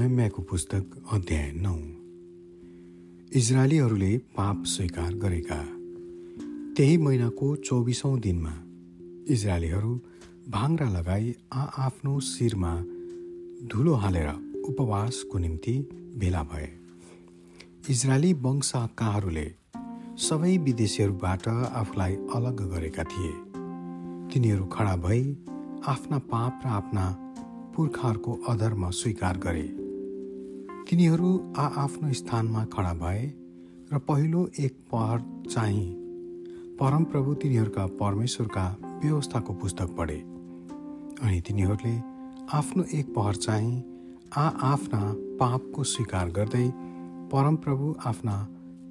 नहम्याको पुस्तक अध्याय नौ। इजरायलीहरूले पाप स्वीकार गरेका। त्यही महिनाको चौबिसौँ दिनमा इजरायलीहरू भाङ्रा लगाई आफ्नो शिरमा धुलो हालेर उपवासको निम्ति भेला भए। इजरायली वंशकाहरूले सबै विदेशीहरूबाट आफूलाई अलग गरेका थिए। तिनीहरू खडा भई आफ्ना पाप र आफ्ना पुर्खाहरूको अधर्म स्वीकार गरे। तिनीहरू आआफ्नो स्थानमा खडा भए र पहिलो एक पहर चाहिँ परमप्रभु तिनीहरूका परमेश्वरका व्यवस्थाको पुस्तक पढे। अनि तिनीहरूले आफ्नो एक पहर चाहिँ आ आफ्ना पापको स्वीकार गर्दै परमप्रभु आफ्ना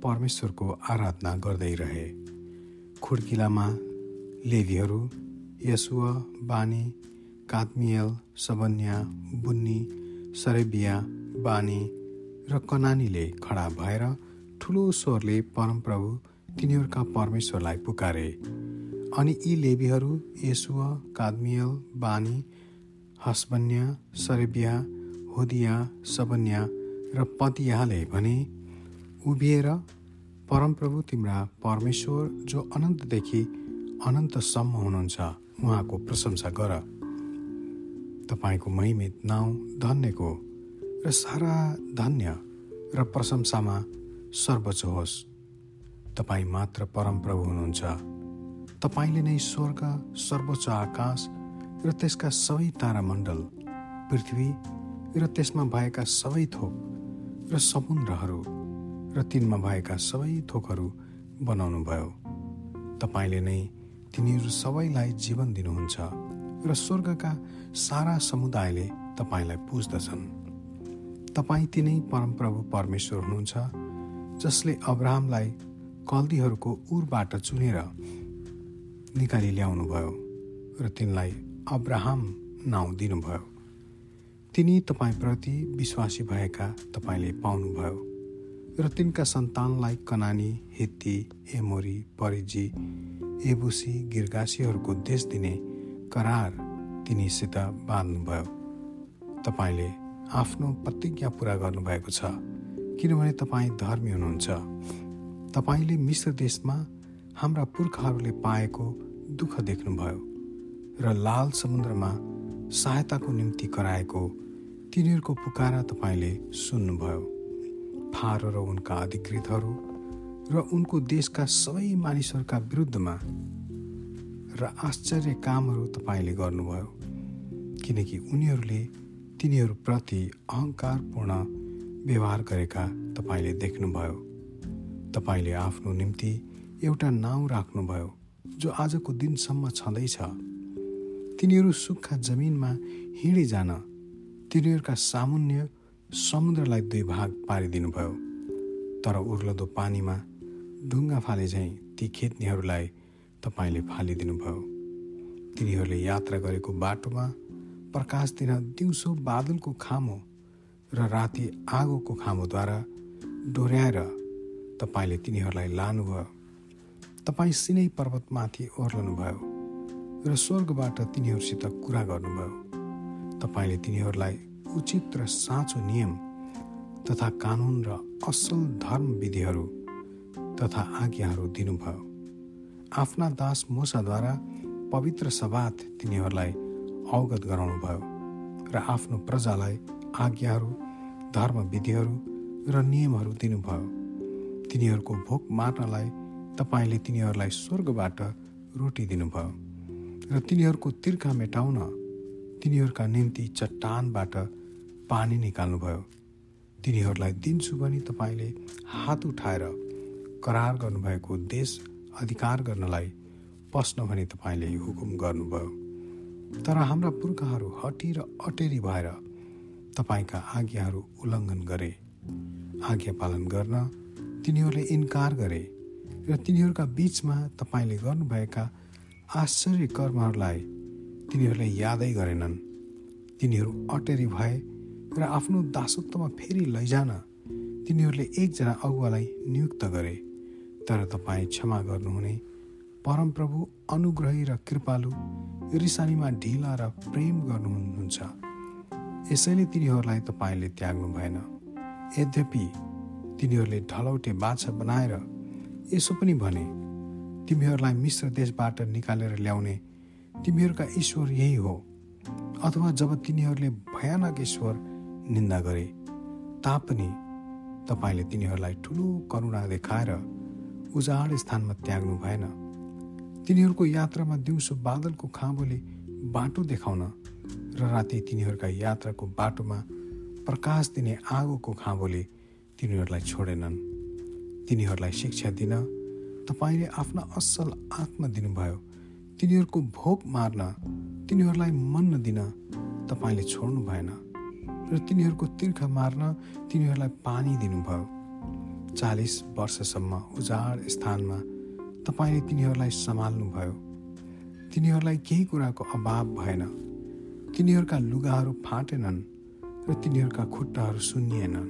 परमेश्वरको आराधना गर्दै रहे। खुड्किलामा लेभीहरू यसुवा बानी कात्मियल सबन्या बुन्नी सरेबिया बानी र कनानीले खडा भएर ठुलो स्वरले परमप्रभु तिनीहरूका परमेश्वरलाई पुकारे। अनि यी लेबीहरू यसुव कादमियल बानी हसबन्या सरेबिया होदिया सबन्या र पतियाले भने उभिएर परमप्रभु तिम्रा परमेश्वर जो अनन्तदेखि अनन्तसम्म हुनुहुन्छ उहाँको प्रशंसा गर। तपाईँको महिमित नाउँ धन्यको र सारा धन्य र प्रशंसामा सर्वोच्च होस्। तपाईँ मात्र परमप्रभु हुनुहुन्छ। तपाईँले नै स्वर्ग सर्वोच्च आकाश र त्यसका सबै तारामण्डल पृथ्वी र त्यसमा भएका सबै थोक र समुद्रहरू र तिनमा भएका सबै थोकहरू बनाउनु भयो तपाईँले नै तिनीहरू सबैलाई जीवन दिनुहुन्छ र स्वर्गका सारा समुदायले तपाईँलाई पुज्दछन्। तपाईँ तिनै परमप्रभु परमेश्वर हुनुहुन्छ जसले अब्राहमलाई कल्दीहरूको उरबाट चुनेर निकाली ल्याउनुभयो र तिनलाई अब्राहम नाउँ दिनुभयो। तिनी तपाईँप्रति विश्वासी भएका तपाईँले पाउनुभयो र तिनका सन्तानलाई कनानी हित्ती एमोरी परिजी एबुसी गिर्गासीहरूको देश दिने करार तिनीसित बाँध्नुभयो। तपाईँले आफ्नो प्रतिज्ञा पुरा गर्नुभएको छ। किनभने तपाईँ धर्मी हुनुहुन्छ। तपाईँले मिश्र देशमा हाम्रा पुर्खाहरूले पाएको दुःख देख्नुभयो र लाल समुद्रमा सहायताको निम्ति कराएको तिनीहरूको पुकारा तपाईँले सुन्नुभयो। फारो र उनका अधिकृतहरू र उनको देशका सबै मानिसहरूका विरुद्धमा र आश्चर्य कामहरू तपाईँले गर्नुभयो। किनकि उनीहरूले तिनीहरूप्रति अहङ्कारपूर्ण व्यवहार गरेका तपाईँले देख्नुभयो। तपाईँले आफ्नो निम्ति एउटा नाउँ राख्नुभयो जो आजको दिनसम्म छँदैछ। तिनीहरू सुक्खा जमिनमा हिँडिजान तिनीहरूका सामुन्य समुद्रलाई दुई भाग पारिदिनुभयो। तर उर्लदो पानीमा ढुङ्गा फाले झैँ ती खेत्नेहरूलाई तपाईँले फालिदिनु भयो तिनीहरूले यात्रा गरेको बाटोमा प्रकाश दिन दिउँसो बादलको खामो र राति आगोको खामोद्वारा डोर्याएर तपाईँले तिनीहरूलाई लानुभयो। तपाईँ सिनै पर्वतमाथि ओर्लनुभयो र स्वर्गबाट तिनीहरूसित कुरा गर्नुभयो। तपाईँले तिनीहरूलाई उचित र साँचो नियम तथा कानुन र असल धर्म विधिहरू तथा आज्ञाहरू दिनुभयो। आफ्ना दास मोसाद्वारा पवित्र सभात तिनीहरूलाई अवगत गराउनुभयो र आफ्नो प्रजालाई आज्ञाहरू धर्मविधिहरू र नियमहरू दिनुभयो। तिनीहरूको भोक मार्नलाई तपाईँले तिनीहरूलाई स्वर्गबाट रोटी दिनुभयो र तिनीहरूको तिर्खा मेटाउन तिनीहरूका निम्ति चट्टानबाट पानी निकाल्नुभयो। तिनीहरूलाई दिन्छु भने तपाईँले हात उठाएर करार गर्नुभएको देश अधिकार गर्नलाई पस्न भने तपाईँले हुकुम गर्नुभयो। तर हाम्रा पुर्खाहरू हटी र अटेरी भएर तपाईँका आज्ञाहरू उल्लङ्घन गरे आज्ञा पालन गर्न तिनीहरूले इन्कार गरे र तिनीहरूका बिचमा तपाईँले गर्नुभएका आश्चर्य कर्महरूलाई तिनीहरूले यादै गरेनन्। तिनीहरू अटेरी भए र आफ्नो दासत्वमा फेरि लैजान तिनीहरूले एकजना अगुवालाई नियुक्त गरे। तर तपाईँ क्षमा गर्नुहुने परमप्रभु अनुग्रही र कृपालु रिसानीमा ढिला र प्रेम गर्नुहुनुहुन्छ यसैले तिनीहरूलाई तपाईँले त्याग्नु भएन। यद्यपि तिनीहरूले ढलौटे बाछा बनाएर यसो पनि भने तिमीहरूलाई मिश्र देशबाट निकालेर ल्याउने तिमीहरूका ईश्वर यही हो अथवा जब तिनीहरूले भयानक ईश्वर निन्दा गरे तापनि तपाईँले तिनीहरूलाई ठुलो करुणा देखाएर उजाड स्थानमा त्याग्नु भएन। तिनीहरूको यात्रामा दिउँसो बादलको खाँबोले बाटो देखाउन र राति तिनीहरूका यात्राको बाटोमा प्रकाश दिने आगोको खाँबोले तिनीहरूलाई छोडेनन्। तिनीहरूलाई शिक्षा दिन तपाईँले आफ्ना असल आत्मा दिनुभयो। तिनीहरूको भोक मार्न तिनीहरूलाई मन नदिन तपाईँले छोड्नु भएन र तिनीहरूको तिर्खा मार्न तिनीहरूलाई पानी दिनुभयो। चालिस वर्षसम्म उजाड स्थानमा तपाईँले तिनीहरूलाई सम्हाल्नुभयो। तिनीहरूलाई केही कुराको अभाव भएन। तिनीहरूका लुगाहरू फाटेनन् र तिनीहरूका खुट्टाहरू सुन्निएनन्।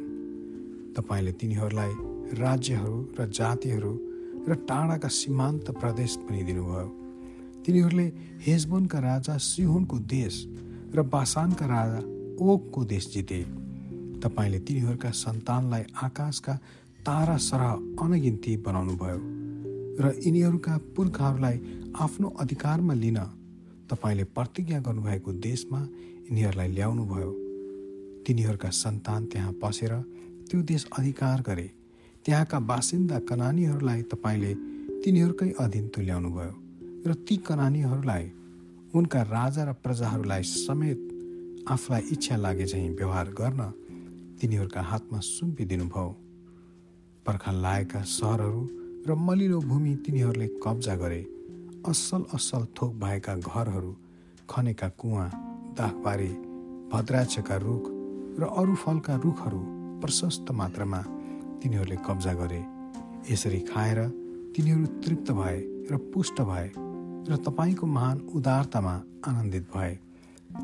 तपाईँले तिनीहरूलाई राज्यहरू र जातिहरू र टाढाका सीमान्त प्रदेश पनि दिनुभयो। तिनीहरूले हेजबोनका राजा सिहोनको देश र बासानका राजा ओकको देश जिते। तपाईँले तिनीहरूका सन्तानलाई आकाशका तारा सरह अनगिन्ती बनाउनुभयो। र यिनीहरूका पुर्खाहरूलाई आफ्नो अधिकारमा लिन तपाईँले प्रतिज्ञा गर्नुभएको देशमा यिनीहरूलाई ल्याउनु भयो तिनीहरूका सन्तान त्यहाँ पसेर त्यो देश अधिकार गरे। त्यहाँका बासिन्दा कनानीहरूलाई तपाईँले तिनीहरूकै अधीन तुल्याउनु भयो र ती कनानीहरूलाई उनका राजा र प्रजाहरूलाई समेत आफूलाई इच्छा लागे चाहिँ व्यवहार गर्न तिनीहरूका हातमा सुम्पिदिनुभयो। पर्खा लागेका सहरहरू र मलिलो भूमि तिनीहरूले कब्जा गरे। असल असल थोक भएका घरहरू खनेका कुवा दाखबारी भद्राक्षका रुख र अरू फलका रुखहरू प्रशस्त मात्रामा तिनीहरूले कब्जा गरे। यसरी खाएर तिनीहरू तृप्त भए र पुष्ट भए र तपाईँको महान उदारतामा आनन्दित भए।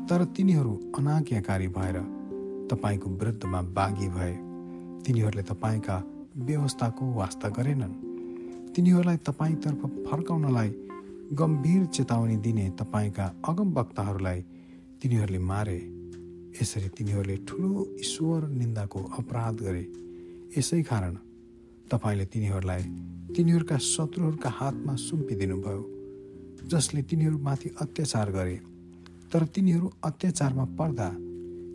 तर तिनीहरू अनाज्ञाकारी भएर तपाईँको विरुद्धमा बाघी भए। तिनीहरूले तपाईँका व्यवस्थाको वास्ता गरेनन्। तिनीहरूलाई तपाईँतर्फ फर्काउनलाई गम्भीर चेतावनी दिने तपाईँका अगमवक्ताहरूलाई तिनीहरूले मारे। यसरी तिनीहरूले ठुलो ईश्वर निन्दाको अपराध गरे। यसै कारण तपाईँले तिनीहरूलाई तिनीहरूका शत्रुहरूका हातमा सुम्पिदिनुभयो जसले तिनीहरूमाथि अत्याचार गरे। तर तिनीहरू अत्याचारमा पर्दा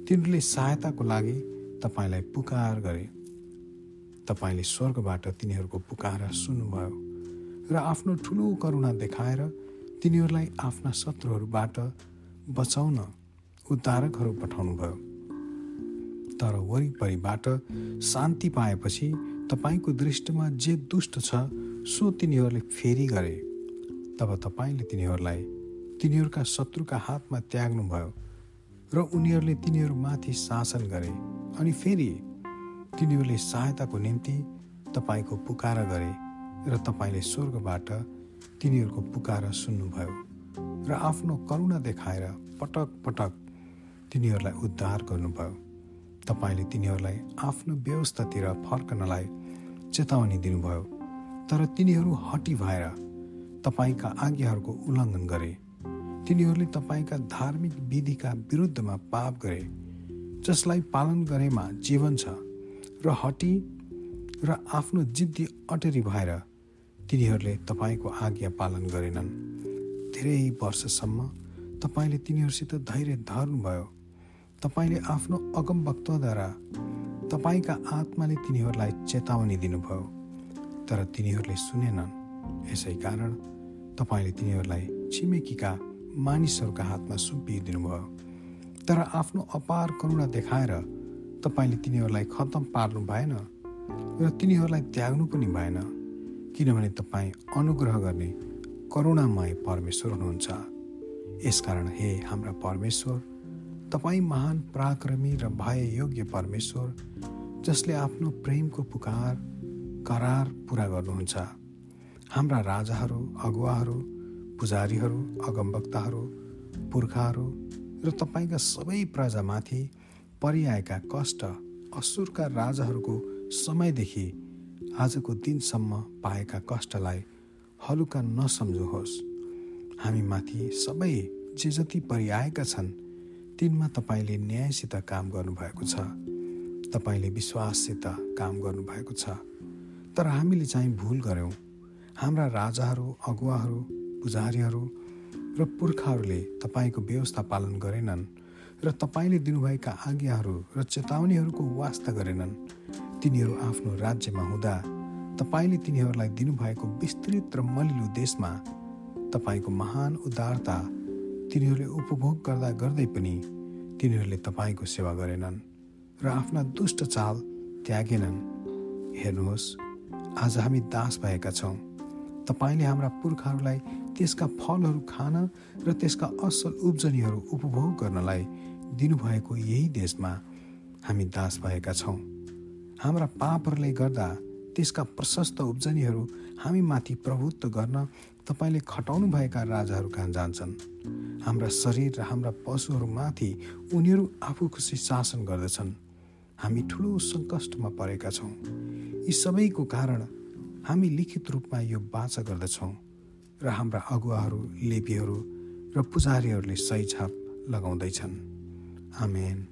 तिनीहरूले सहायताको लागि तपाईँलाई पुकार गरे। तपाईँले स्वर्गबाट तिनीहरूको पुकार सुन्नुभयो र आफ्नो ठुलो करुणा देखाएर तिनीहरूलाई आफ्ना शत्रुहरूबाट बचाउन उद्धारकहरू पठाउनुभयो। तर वरिपरिबाट शान्ति पाएपछि तपाईँको दृष्टिमा जे दुष्ट छ सो तिनीहरूले फेरि गरे। तब तपाईँले तिनीहरूलाई तिनीहरूका शत्रुका हातमा त्याग्नुभयो र उनीहरूले तिनीहरूमाथि शासन गरे अनि फेरि तिनीहरूले सहायताको निम्ति तपाईँको पुकार गरे र तपाईँले स्वर्गबाट तिनीहरूको पुकार सुन्नुभयो र आफ्नो करुणा देखाएर पटक पटक तिनीहरूलाई उद्धार गर्नुभयो। तपाईँले तिनीहरूलाई आफ्नो व्यवस्थातिर फर्कनलाई चेतावनी दिनुभयो तर तिनीहरू हटी भएर तपाईँका आज्ञाहरूको उल्लङ्घन गरे। तिनीहरूले तपाईँका धार्मिक विधिका विरुद्धमा पाप गरे जसलाई पालन गरेमा जीवन छ। र हटी र आफ्नो जिद्दी अटेरी भएर तिनीहरूले तपाईँको आज्ञा पालन गरेनन्। धेरै वर्षसम्म तपाईँले तिनीहरूसित धैर्य धर्नुभयो। तपाईँले आफ्नो अगमवक्तद्वारा तपाईँका आत्माले तिनीहरूलाई चेतावनी दिनुभयो तर तिनीहरूले सुनेनन्। यसै कारण तपाईँले तिनीहरूलाई छिमेकीका मानिसहरूका हातमा सुम्पिदिनुभयो। तर आफ्नो अपार करुणा देखाएर तपाईँले तिनीहरूलाई खत्तम पार्नु भएन र तिनीहरूलाई त्याग्नु पनि भएन किनभने तपाईँ अनुग्रह गर्ने करुणामय परमेश्वर हुनुहुन्छ। यसकारण हे हाम्रा परमेश्वर तपाईँ महान पराक्रमी र भय योग्य परमेश्वर जसले आफ्नो प्रेमको पुकार करार पुरा गर्नुहुन्छ। हाम्रा राजाहरू अगुवाहरू पुजारीहरू अगमवक्ताहरू पुर्खाहरू र तपाईँका सबै प्रजामाथि परिआएका कष्ट असुरका राजाहरूको समयदेखि आजको दिनसम्म पाएका कष्टलाई हलुका नसम्झोस् हामीमाथि सबै जे जति परिआएका छन् तिनमा तपाईँले न्यायसित काम गर्नुभएको छ। तपाईँले विश्वाससित काम गर्नुभएको छ। तर हामीले चाहिँ भुल गऱ्यौँ। हाम्रा राजाहरू अगुवाहरू पुजारीहरू र पुर्खाहरूले तपाईँको व्यवस्था पालन गरेनन्। र तपाईँले दिनुभएका आज्ञाहरू र चेतावनीहरूको वास्ता गरेनन्। तिनीहरू आफ्नो राज्यमा हुँदा तपाईँले तिनीहरूलाई दिनुभएको विस्तृत र मलिलो देशमा तपाईँको महान उदारता तिनीहरूले उपभोग गर्दा गर्दै पनि तिनीहरूले तपाईँको सेवा गरेनन् र आफ्ना दुष्ट चाल त्यागेनन्। हेर्नुहोस् आज हामी दास भएका छौँ। तपाईँले हाम्रा पुर्खाहरूलाई त्यसका फलहरू खान र त्यसका असल उब्जनीहरू उपभोग गर्नलाई दिनुभएको यही देशमा हामी दास भएका छौँ। हाम्रा पापहरूले गर्दा त्यसका प्रशस्त उब्जनीहरू हामी माथि प्रभुत्व गर्न तपाईँले खटाउनु भएका राजाहरू कहाँ जान्छन्? हाम्रा शरीर र हाम्रा पशुहरूमाथि उनीहरू आफू खुसी शासन गर्दछन्। हामी ठुलो सङ्कष्टमा परेका छौँ। यी सबैको कारण हामी लिखित रूपमा यो बाचा गर्दछौँ र हाम्रा अगुवाहरू लेपीहरू र पुजारीहरूले सही छाप लगाउँदैछन्। Amen.